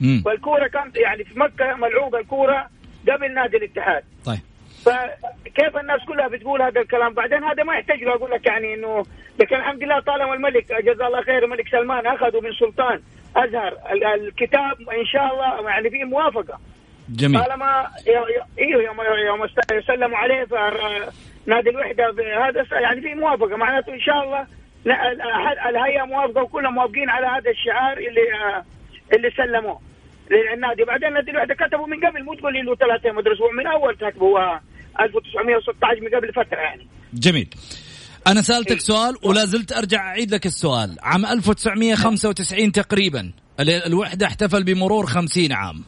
مم. والكورة كانت يعني في مكة ملعوبة الكورة قبل نادي الاتحاد. طيب. فكيف الناس كلها بتقول هذا الكلام؟ بعدين هذا ما يحتاج له أقول لك يعني إنه لكن الحمد لله طالما الملك جزاه الله خير الملك سلمان اخذوا من سلطان أزهر. ال- الكتاب إن شاء الله يعني فيه موافقة. جميل. طالما أيوه يوم يوم سلموا عليه نادي الوحدة هذا يعني في موافقة. معناته إن شاء الله الهيئة موافقة وكلهم موافقين على هذا الشعار اللي آه، اللي سلموه. للنادي بعدين نادي الوحده كتبوا من قبل مو تقول لي له ثلاث أيام مدرسة من أول كتبوا آه، 1916 من قبل فترة يعني جميل أنا سألتك إيه. سؤال ولا زلت أرجع أعيد لك السؤال عام 1995 تقريبا ال- الوحدة احتفل بمرور 50 عام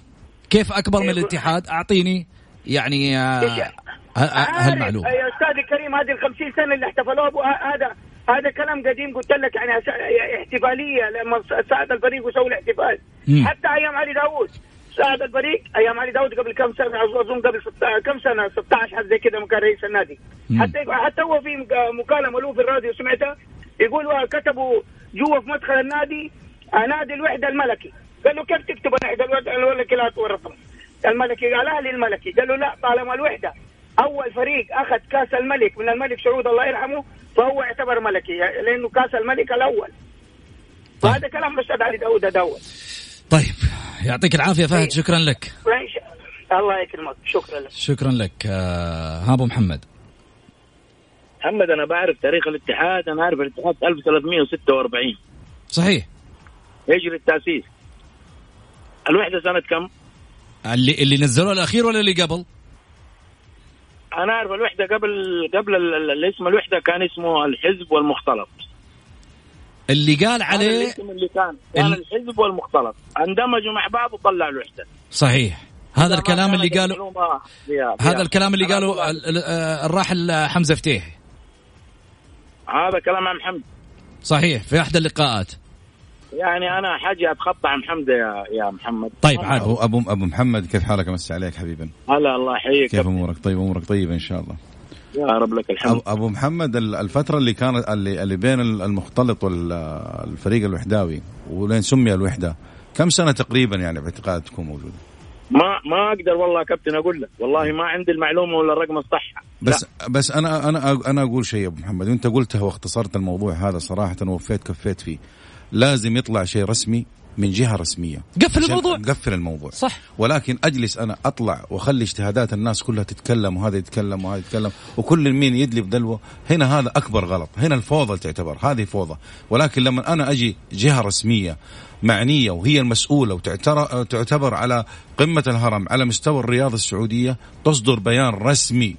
كيف أكبر من إيه. الاتحاد أعطيني يعني آه، إيش؟ ه- ه- هالمعلومة يا أستاذ الكريم هذه ال 50 سنة اللي احتفلوها هذا هذا كلام قديم قلت لك يعني احتفالية لما ساعد الفريق وسووا الاحتفال. مم. حتى أيام علي داوود. ساعد الفريق أيام علي داوود قبل كم سنة؟ أظن قبل. كم سنة؟ 16 حد زي كذا كان رئيس النادي. مم. حتى حتى هو في مك- مكالمة له في الراديو سمعتها؟ يقول كتبوا جوا في مدخل النادي نادي الوحدة الملكي. قال له كيف تكتب الوحدة الملكي؟ لا تورطهم. الملكي قال الاهلي الملكي. قال له لا طالما الوحدة أول فريق أخذ كأس الملك من الملك سعود الله يرحمه فهو يعتبر ملكي لأنه كأس الملك الأول. طيب. وهذا كلام الاستاذ علي داوود هذا اول طيب يعطيك العافية فهد إيه. شكرا لك. الله. يكرمك. شكرا لك. شكرا لك. آه، ها أبو محمد. محمد أنا بعرف تاريخ الاتحاد أنا عارف الاتحاد 1346 صحيح. هجري التأسيس. الوحدة سنة كم؟ اللي اللي نزلوه الأخير ولا اللي قبل؟ أنا أعرف الوحدة قبل قبل ال- ال- الاسم الوحدة كان اسمه الحزب والمختلط. اللي قال عليه الاسم اللي كان كان ال- الحزب والمختلط. اندمجوا مع بعض وطلعوا الوحدة. صحيح. هذا ما الكلام اللي قالوا هذا. الكلام اللي قالوا آه، الراحل حمزة فتيح. هذا كلام عن حمد. صحيح. في احدى اللقاءات. يعني أنا حاجة أتخطى عن حمزه يا يا محمد. طيب عاد. ابو ابو أبو محمد كيف حالك؟ امسي عليك حبيبا. هلا الله يحييك. كيف أمورك؟ طيب أمورك طيبة إن شاء الله. يا رب لك الحمد. أبو, أبو محمد ال- الفترة اللي كانت اللي, اللي بين ال- المختلط والفريق الوحداوي ولين سمي الوحدة كم سنة تقريبا يعني باعتقادكم موجودة؟ ما ما أقدر والله يا كابتن أقول لك. والله ما عندي المعلومة ولا الرقم الصح بس بس أنا أنا أنا أقول شيء يا أبو محمد وأنت قلتها واختصرت الموضوع هذا صراحة ووفيت كفيت فيه. لازم يطلع شيء رسمي من جهة رسمية. قفل الموضوع. نقفل الموضوع. صح. ولكن أجلس أنا أطلع وأخلي اجتهادات الناس كلها تتكلم وهذا يتكلم وهذا يتكلم وكل مين يدلي بدلوه هنا هذا أكبر غلط. هنا الفوضى تعتبر. هذه فوضى. ولكن لما أنا أجي جهة رسمية معنية وهي المسؤولة وتعتبر تعتبر على قمة الهرم على مستوى الرياضة السعودية تصدر بيان رسمي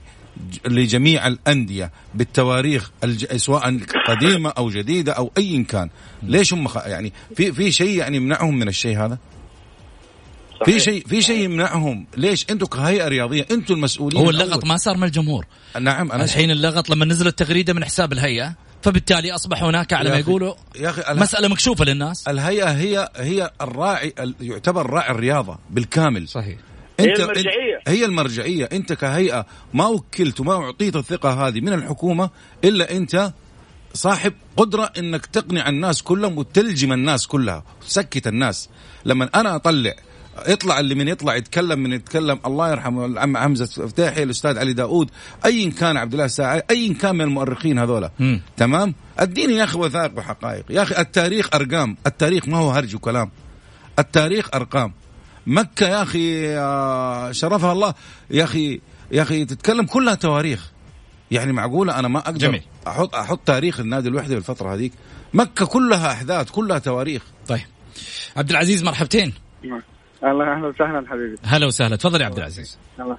لجميع الأندية بالتواريخ الج... سواء قديمة أو جديدة أو أي كان. ليش هم خ... يعني في في شيء يعني يمنعهم من الشيء هذا؟ في شيء في شيء يمنعهم. ليش؟ أنتم كهيئة رياضية أنتم المسؤولين هو اللغط الأول. ما صار من الجمهور. نعم أنا الحين اللغط لما نزلت تغريده من حساب الهيئة فبالتالي أصبح هناك على ما يقولوا يا أخي اله... مسألة مكشوفة للناس. الهيئة هي هي الراعي ال... يعتبر راعي الرياضة بالكامل. صحيح. هي المرجعية. انت هي المرجعية. أنت كهيئة ما وكلت وما أعطيت الثقة هذه من الحكومة إلا أنت صاحب قدرة إنك تقنع الناس كلهم وتلجم الناس كلها وتسكت الناس. لما أنا أطلع يطلع اللي من يطلع يتكلم من يتكلم. الله يرحمه العم حمزة فتاحي الأستاذ علي داود ايا كان عبد الله الساعي ايا كان من المؤرخين هذولا. تمام؟ اديني يا أخي وثائق وحقائق. يا أخي التاريخ أرقام. التاريخ ما هو هرج وكلام. التاريخ أرقام. مكة يا أخي آه، شرفها الله. يا أخي يا أخي تتكلم كلها تواريخ. يعني معقولة أنا ما أقدر جميل. أحط أحط تاريخ النادي الوحده في الفترة هذيك. مكة كلها أحداث كلها تواريخ. طيب. عبد العزيز مرحبتين. الله أهلا وسهلا حبيبي. هلا وسهلا. تفضل يا عبد العزيز. الله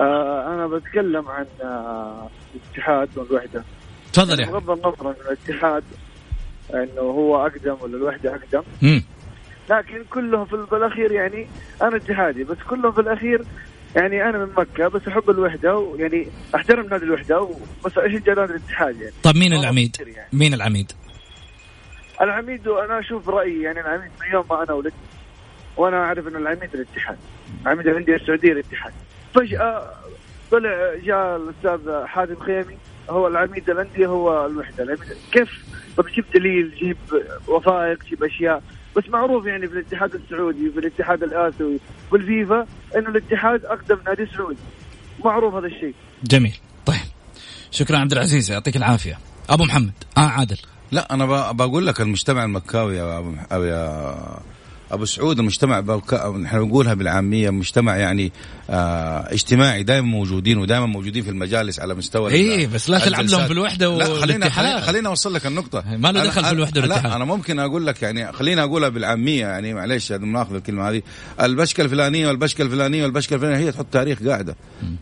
آه أنا بتكلم عن آه الاتحاد والوحده تفضل يا بغض النظر عن الاتحاد إنه هو أقدم ولا الوحدة أقدم. مم. لكن كلهم في بالأخير يعني أنا اتحادي بس كلهم في الأخير يعني أنا من مكة بس أحب الوحدة ويعني أحترم نادي الوحدة بس اشجع نادي الاتحاد يعني؟ طب مين العميد؟ يعني. مين العميد؟ العميد أنا أشوف رأيي يعني العميد من يوم ما أنا ولدت وأنا أعرف إن العميد الاتحاد عميد الانديه السعودية الاتحاد. فجأة طلع جاء الأستاذ حازم خيمي هو العميد الانديه هو الوحدة. العميد كيف؟ طب جيب دليل جيب وثائق جيب أشياء. بس معروف يعني في الاتحاد السعودي في الاتحاد الآسيوي والفيفا إنه الاتحاد أقدم نادي سعودي. معروف هذا الشيء. جميل. طيب. شكرا عبد العزيز يعطيك العافية. أبو محمد. آه عادل. لا أنا ب- بقول لك المجتمع المكاوي يا أبو أو يا أبو سعود المجتمع بك- نحن نقولها بالعامية مجتمع يعني اجتماعي دائما موجودين ودائما موجودين في المجالس على مستوى إيه، ال- بس لا تلعب لهم. في خلينا والاتحاد. خلينا, خلينا أوصل لك النقطة ما له دخل في الوحدة والاتحاد. لا أنا ممكن أقول لك يعني خليني أقولها بالعاميه يعني معلش ناخذ الكلمة هذه البشكة الفلانية والبشكة الفلانية والبشكة الفلانية هي تحط تاريخ قاعدة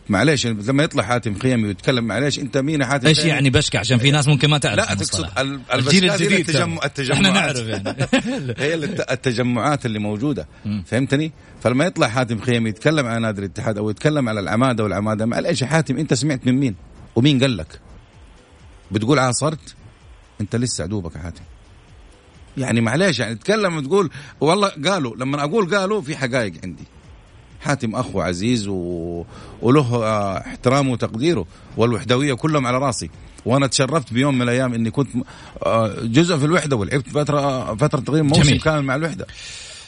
معلش يعني لما يطلع حاتم خيمي ويتكلم معلش أنت مين حاتم إيش؟ يعني بشكة عشان في ناس ممكن ما تعرف لا. تقصد ال- الجيل الجديد التجمع. التجمعات إحنا نعرف يعني هي الت- التجمعات اللي موجودة فهمتني فلما يطلع حاتم خيمي يتكلم عن نادي الاتحاد أو يتكلم على العمادة والعمادة معلش يا حاتم أنت سمعت من مين؟ ومين قال لك؟ بتقول عاصرت؟ أنت لسه عدوبك يا حاتم. يعني معلش يعني تتكلم وتقول والله قالوا لما أقول قالوا في حقائق عندي. حاتم أخو عزيز و... وله آه، احترامه وتقديره والوحدوية كلهم على راسي. وأنا تشرفت بيوم من الأيام إني كنت آه، جزء في الوحدة ولعبت فترة فترة تقريبا موسم. كامل مع الوحدة.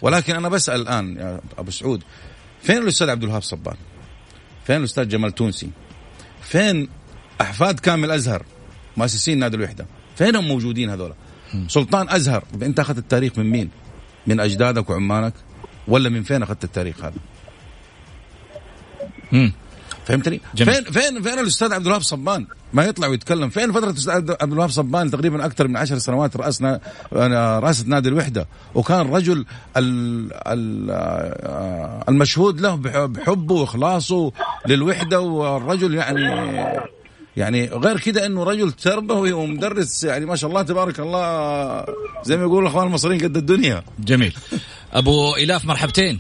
ولكن أنا بسأل الآن يا أبو سعود فين الأستاذ عبد الوهاب صبان؟ فين الأستاذ جمال تونسي؟ فين أحفاد كامل أزهر مؤسسين نادي الوحدة؟ فينهم موجودين هذول؟ سلطان أزهر أنت أخذت التاريخ من مين؟ من أجدادك وعمانك؟ ولا من فين أخذت التاريخ هذا؟ فهمتني؟ جميل. فين فين فين الأستاذ عبد الوهاب صبان؟ ما يطلع ويتكلم، فين فترة الأستاذ عبد الوهاب صبان؟ تقريبا أكثر من عشر سنوات راسنا رئاسة نادي الوحدة، وكان رجل ال ال آه، المشهود له بح- بحبه وإخلاصه للوحدة والرجل يعني يعني غير كده إنه رجل تربوي ومدرس. يعني ما شاء الله تبارك الله زي ما يقولوا الأخوان المصريين قد الدنيا. جميل. أبو إلاف مرحبتين.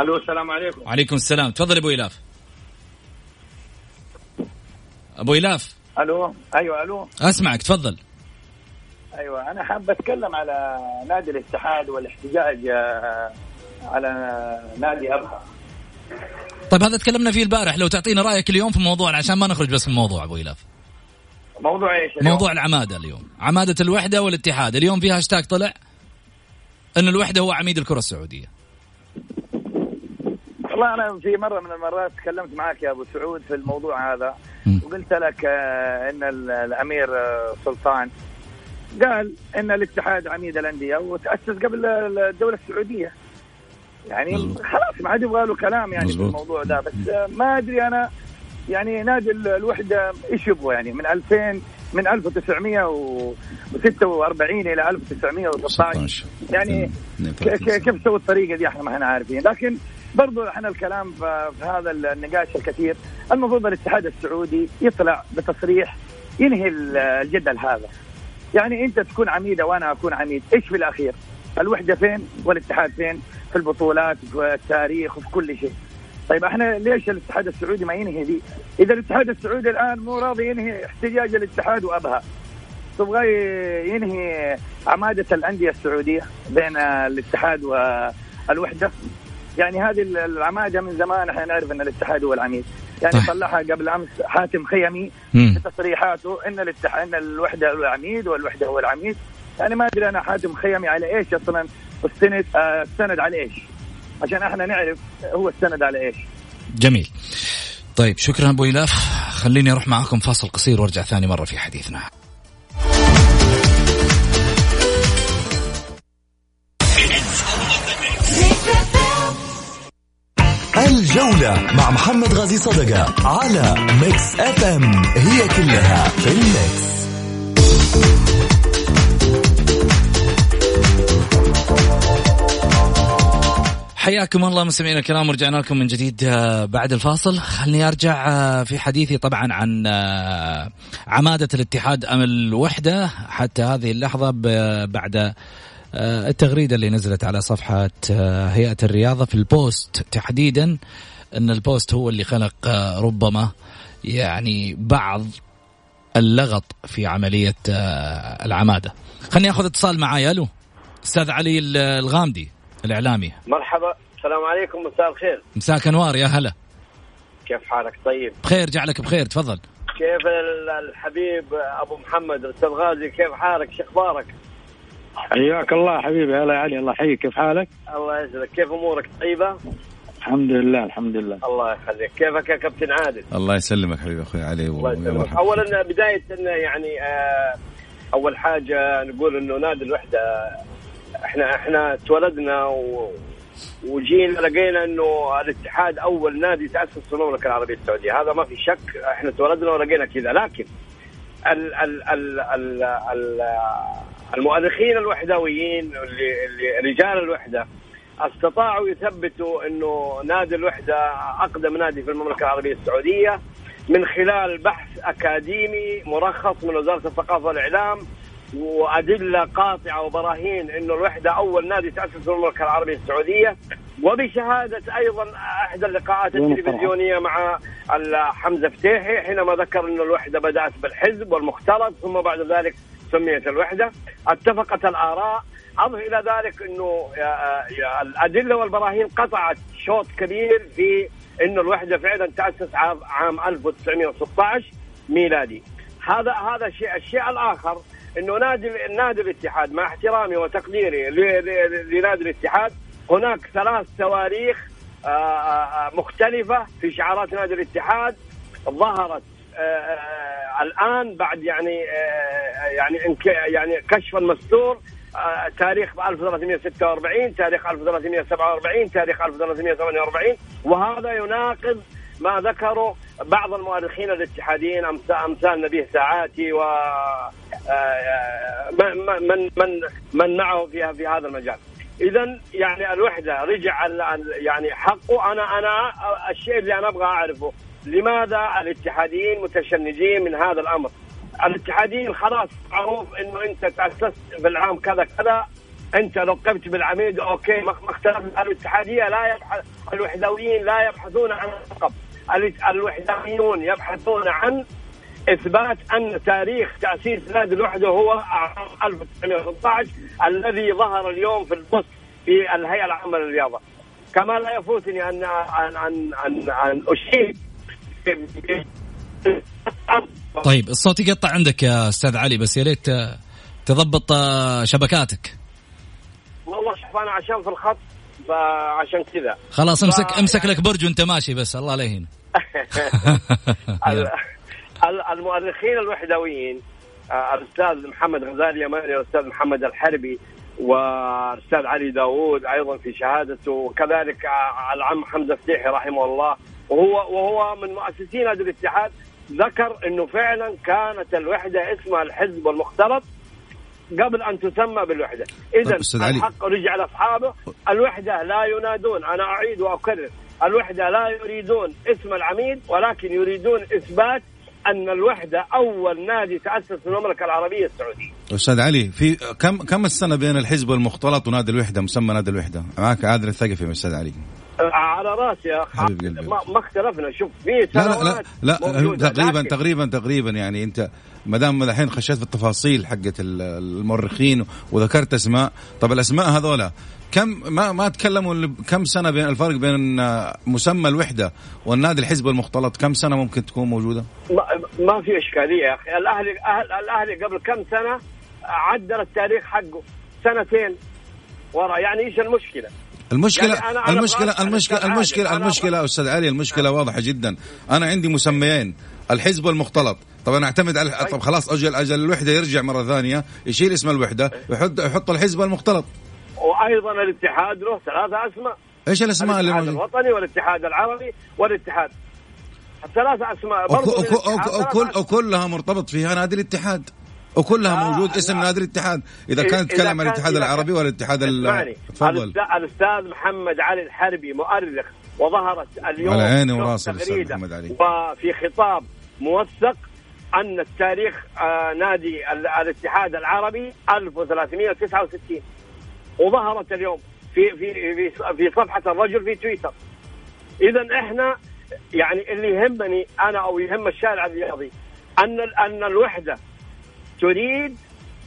ألو السلام عليكم. وعليكم السلام. تفضل أبو إلاف. أبو إلاف. ألو؟ أيوه ألو. أسمعك تفضل. أيوه أنا حاب أتكلم على نادي الاتحاد والاحتجاج آه، على نادي أبها. طيب هذا تكلمنا فيه البارح. لو تعطينا رأيك اليوم في موضوع عشان ما نخرج بس من الموضوع أبو إلاف. موضوع إيش اليوم؟ موضوع العمادة اليوم. عمادة الوحدة والاتحاد. اليوم في هاشتاج طلع إن الوحدة هو عميد الكرة السعودية. والله أنا في مرة من المرات تكلمت معك يا أبو سعود في الموضوع هذا. وقلت لك آه، إن ال- الأمير آه، سلطان قال إن الاتحاد عميد الأندية وتأسس قبل الدولة السعودية. يعني. خلاص ما عاد يبغى له كلام يعني. في الموضوع ده بس آه، ما أدري أنا يعني نادي ال- الوحدة إيش يبغى يعني؟ من 2000 من 1946 إلى 1916 يعني كيف سووا الطريقة دي إحنا؟ ما إحنا عارفين لكن برضو إحنا الكلام في هذا النقاش الكثير. المفروض الاتحاد السعودي يطلع بتصريح ينهي ال- الجدل هذا. يعني انت تكون عميده وأنا اكون عميد إيش في الأخير؟ الوحدة فين والاتحاد فين؟ في البطولات في التاريخ وفي كل شيء. طيب إحنا ليش الاتحاد السعودي ما ينهي دي إذا الاتحاد السعودي الآن مو راضي ينهي احتجاج الاتحاد وأبها تبغى ينهي عمادة الأندية السعودية بين الاتحاد والوحدة؟ يعني هذه العماده من زمان إحنا نعرف إن الاتحاد هو العميد يعني طيب. طلعها قبل أمس حاتم خيمي. في تصريحاته إن الاتحاد إن الوحدة هو العميد والوحدة هو العميد. يعني ما أدري أنا حاتم خيمي على إيش أصلا استند آه، استند على إيش. عشان إحنا نعرف هو السند على إيش. جميل. طيب شكرا أبو إلاف. خليني أروح معاكم فاصل قصير وأرجع ثاني مرة في حديثنا. الجولة مع محمد غازي صدقة على Mix F M. هي كلها في الميكس. حياكم الله مستمعينا الكرام ورجعنا لكم من جديد آه، بعد الفاصل. خلني أرجع آه، في حديثي طبعا عن آه، عمادة الاتحاد أم الوحدة. حتى هذه اللحظة بعد التغريدة اللي نزلت على صفحة هيئة الرياضة في ال post تحديدا إن ال post هو اللي خلق ربما يعني بعض اللغط في عملية العمادة. خلني آخذ اتصال معايا ألو أستاذ علي الغامدي الإعلامي. مرحبا السلام عليكم مساء الخير. مساك أنوار يا هلا. كيف حالك؟ طيب. بخير جعلك بخير تفضل. كيف الحبيب أبو محمد الاستاذ غازي كيف حالك؟ شو أخبارك؟ حياك الله حبيبي هلا يا علي الله يحييك. كيف حالك؟ الله يسعدك كيف أمورك؟ طيبة؟ الحمد لله الحمد لله. الله يخليك. كيفك يا كابتن عادل؟ الله يسلمك حبيبي أخوي علي الله يسلمك. اولا بداية يعني آه، أول حاجة نقول إنه نادي الوحدة إحنا إحنا تولدنا و... وجينا لقينا إنه الاتحاد أول نادي تأسس في المملكة العربية السعودية. هذا ما في شك إحنا تولدنا ولقينا كذا. لكن ال ال ال ال ال المؤرخين الوحدويين اللي, اللي رجال الوحدة استطاعوا يثبتوا إنه نادي الوحدة أقدم نادي في المملكة العربية السعودية من خلال بحث أكاديمي مرخص من وزارة الثقافة والإعلام وأدلة قاطعة وبراهين إنه الوحدة أول نادي تأسس في المملكة العربية السعودية. وبشهادة أيضا احدى اللقاءات التلفزيونية مع حمزه فتيحي حينما ذكر انه الوحدة بدأت بالحزب والمختلط ثم بعد ذلك سميت الوحدة. اتفقت الآراء. أضف إلى ذلك أنه الأدلة والبراهين قطعت شوط كبير في انه الوحدة فعلا تأسس عام 1916 ميلادي. هذا هذا الشيء الشيء الآخر أنه نادي نادي الاتحاد مع احترامي وتقديري لنادي الاتحاد هناك ثلاث تواريخ آه، آه، آه، مختلفة في شعارات نادي الاتحاد ظهرت الآن بعد يعني يعني يعني كشف المستور تاريخ 1346 تاريخ 1347 تاريخ 1348 وهذا يناقض ما ذكره بعض المؤرخين الاتحاديين أمثال نبيه ساعاتي و من من من معه في هذا المجال. اذا يعني الوحدة رجع يعني حقه. أنا أنا الشيء اللي أنا أبغى أعرفه لماذا الاتحاديين متشنجين من هذا الأمر؟ الاتحاديين خلاص معروف إنه أنت تأسست في العام كذا كذا أنت لقبت بالعميد أوكي ما اختلفنا. الاتحادية لا يبحث الوحدويين لا يبحثون عن اللقب الوحدانيون يبحثون عن إثبات أن تاريخ تأسيس نادي الوحدة هو 1916 الذي ظهر اليوم في البوست في الهيئة العامة للرياضة. كما لا يفوتني ان ان ان ان, أن اشيد طيب الصوت يقطع عندك يا أستاذ علي بس يا ريت تضبط شبكاتك. والله شوف أنا عشان في الخط فعشان كذا خلاص امسك. امسك لك برج وانت ماشي بس الله لا يهين المؤرخين الوحدويين آه، الأستاذ محمد غزالي يماني والاستاذ محمد الحربي والأستاذ علي داوود أيضا في شهادته وكذلك آه، العم حمزة فتيحي رحمه الله. وهو وهو من مؤسسين هذا الاتحاد ذكر إنه فعلا كانت الوحدة اسمها الحزب المختلط قبل أن تسمى بالوحدة. اذا الحق رجع لأصحابه. الوحدة لا ينادون أنا أعيد وأكرر الوحدة لا يريدون اسم العميد ولكن يريدون إثبات أن الوحدة أول نادي تأسس في المملكة العربية السعودية. أستاذ علي في كم كم السنة بين الحزب المختلط ونادي الوحدة مسمى نادي الوحدة؟ معك عادل الثقفي أستاذ علي. على راسي يا أخي ما, ما اختلفنا شوف في لا لا لا, لا تقريبا لكن... تقريبا تقريبا يعني أنت ما دام الحين خشيت في التفاصيل حقت المؤرخين وذكرت أسماء طب الأسماء هذولا كم ما ما تكلموا كم سنة بين الفرق بين مسمى الوحدة والنادي الحزب المختلط؟ كم سنة ممكن تكون موجودة؟ ما, ما في إشكالية يا أخي. الاهلي الأهلي قبل كم سنة عدل التاريخ حقه؟ سنتين ورا. يعني إيش المشكلة؟ المشكلة يعني أنا- أنا المشكلة عن المشكلة المشكلة. أنا المشكلة أستاذ علي المشكلة واضحة جدا. أنا عندي مسميين الحزب والمختلط طب أنا أعتمد على طب خلاص أجل أجل الوحدة يرجع مرة ثانية يشيل اسم الوحدة ويحط يحط الحزب والمختلط وأيضا الاتحاد له ثلاثة أسماء. إيش الأسماء اللي الاتحاد؟ الوطني والاتحاد العربي والاتحاد. ثلاثة أسماء. برضو وك- وك- للاتحاد وك- ثلاث وكل أسماء. وكلها مرتبط فيها نادي الاتحاد. وكلها لا، موجود اسم لا. نادي الاتحاد. إذا كان تتكلم عن الاتحاد العربي والاتحاد تفضل. الاستاذ محمد علي الحربي مؤرخ وظهرت اليوم على عيني وراسي تغريدة. محمد علي. وفي خطاب موثق أن التاريخ آه نادي ال- الاتحاد العربي 1369 وظهرت اليوم في في في في صفحة الرجل في تويتر. اذا إحنا يعني اللي يهمني أنا أو يهم الشارع الرياضي أن أن الوحدة تريد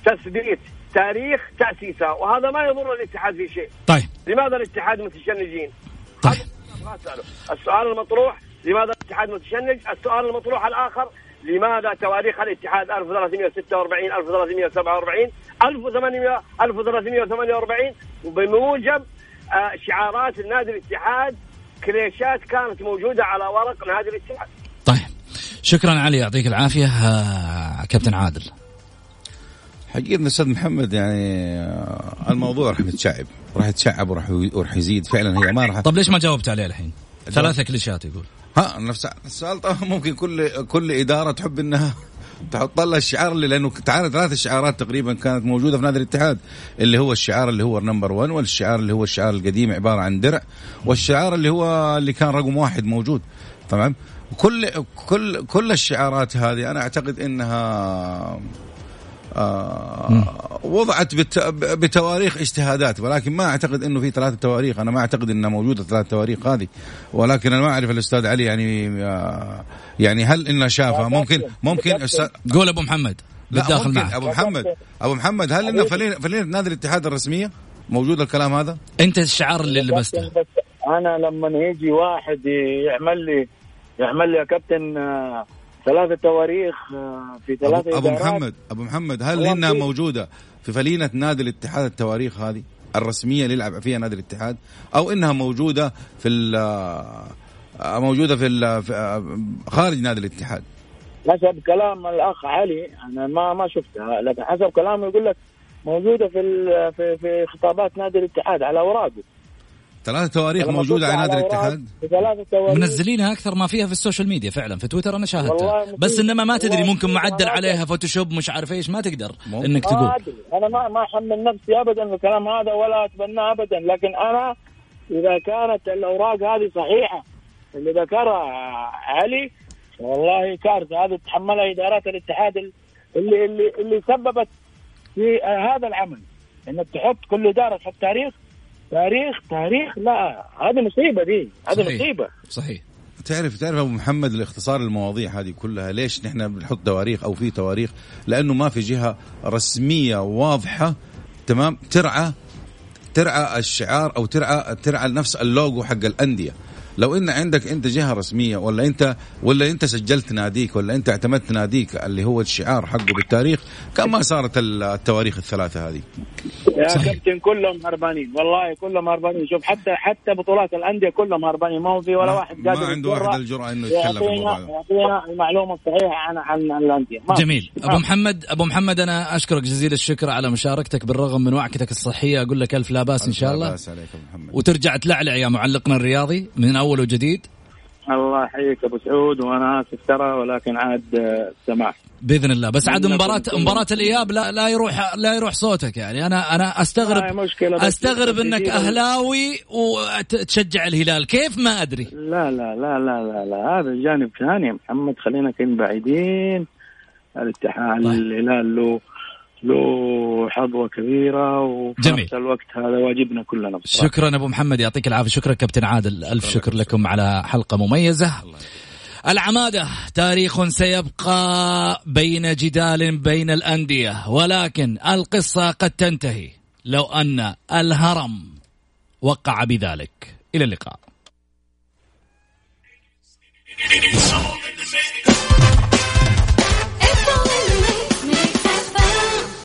تثبيت تاريخ تأسيسها وهذا ما يضر الاتحاد في شيء. طيب. لماذا الاتحاد متشنجين؟ طيب. السؤال المطروح لماذا الاتحاد متشنج؟ السؤال المطروح الآخر لماذا تواريخ الاتحاد 1346 1347 1800 1348 وبموجب آه، شعارات النادي الاتحاد كليشات كانت موجودة على ورق نادي الاتحاد. طيب. شكرا علي يعطيك العافية. آه، كابتن عادل. حقيقة أستاذ محمد يعني آه، الموضوع راح يتشعب. راح يتشعب وراح وراح يزيد. فعلا هي ما راح طب ليش ما جاوبت عليه الحين؟ ثلاثة كليشات يقول. ها نفس السؤال. طبعا ممكن كل كل إدارة تحب إنها تحط لها الشعار اللي لأنه تعال ثلاث شعارات تقريبا كانت موجودة في نادي الاتحاد اللي هو الشعار اللي هو نمبر 1 والشعار اللي هو الشعار القديم عبارة عن درع والشعار اللي هو اللي كان رقم واحد موجود. تمام؟ كل كل كل الشعارات هذه أنا أعتقد إنها وضعت بت بتواريخ اجتهادات ولكن ما أعتقد إنه في ثلاثة تواريخ. أنا ما أعتقد إنها موجودة ثلاث تواريخ هذه. ولكن أنا ما أعرف الأستاذ علي يعني آه يعني هل إنه شافها؟ ممكن ممكن أستاذ قول أبو محمد لا بالداخل ممكن. معك. أبو محمد أبو محمد هل إنه فلين فلين نادي الاتحاد الرسمية؟ موجود الكلام هذا؟ أنت الشعار اللي لبسته. بس أنا لما يجي واحد يعمل لي يعمل لي يا كابتن آه، ثلاثة تواريخ آه، في ثلاثة أبو إدارات. محمد أبو محمد هل والله إنها في- موجودة في فلينة نادي الاتحاد التواريخ هذه؟ الرسمية اللي يلعب فيها نادي الاتحاد؟ أو إنها موجودة في ال- آه، موجودة في, ال- في آه، خارج نادي الاتحاد؟ حسب كلام الأخ علي أنا ما ما شفتها لكن حسب كلامه يقول لك موجودة في ال- في في خطابات نادي الاتحاد على أوراقه. ثلاث تواريخ تطلع على نادي الاتحاد. ثلاثة منزلينها أكثر ما فيها في ال social media فعلا في تويتر أنا شاهدتها. بس إنما ما تدري ممكن معدل عليها Photoshop مش عارف إيش ما تقدر ما تقول. أنا ما ما أحمل نفسي ابدا الكلام هذا ولا اتبناه ابدا. لكن أنا إذا كانت الأوراق هذه صحيحة اللي ذكرها علي والله كارثة. هذه تحملها إدارات الاتحاد اللي اللي اللي سببت في هذا العمل. إنك تحط كل إدارة تحط تاريخ تاريخ تاريخ لا هذه مصيبة دي هذه صحيح. مصيبة. صحيح. تعرف تعرف أبو محمد الاختصار المواضيع هذه كلها ليش نحن بنحط تواريخ أو في تواريخ؟ لأنه ما في جهة رسمية واضحة تمام؟ ترعى ترعى الشعار أو ترعى ترعى نفس اللوجو حق الأندية. لو إن عندك أنت جهة رسمية ولا أنت ولا أنت سجلت ناديك ولا أنت اعتمدت ناديك اللي هو الشعار حقه بالتاريخ كان ما صارت التواريخ الثلاثة هذه. يا صحيح. كابتن كلهم هربانين. والله كلهم هربانين. شوف حتى حتى بطولات الأندية كلهم هربانين. ما هو في ولا ما- واحد ما قادر عنده يتجرأ واحد الجرأة إنه يتكلم في الموضوع. يعطينا المعلومة الصحيحة عن عن عن الأندية. ما. جميل. ما أبو. محمد أبو محمد أنا أشكرك جزيل الشكر على مشاركتك بالرغم من وعكتك الصحية أقول لك ألف لا بأس إن شاء الله. وترجع تلعلع يا معلقنا الرياضي. من أول وجديد؟ الله يحييك أبو سعود وأنا آسف ترى ولكن عاد آه، سماح بإذن الله. بس عاد مباراه. مباراة الإياب لا لا يروح لا يروح صوتك يعني. أنا أنا استغرب مشكلة أستغرب إنك أهلاوي وتشجع الهلال. كيف؟ ما أدري. لا لا لا لا لا لا. هذا جانب ثاني. يا محمد خلينا كن بعيدين. الاتحاد طيب. الهلال له له حظوة كبيرة وفي جميل. نفس الوقت هذا واجبنا كلنا بصراحه شكرا أبو محمد يعطيك العافية. شكرا كابتن عادل. ألف شكر لكم على حلقة مميزة. العمادة تاريخ سيبقى بين جدال بين الأندية ولكن القصة قد تنتهي لو أن الهرم وقع بذلك. إلى اللقاء.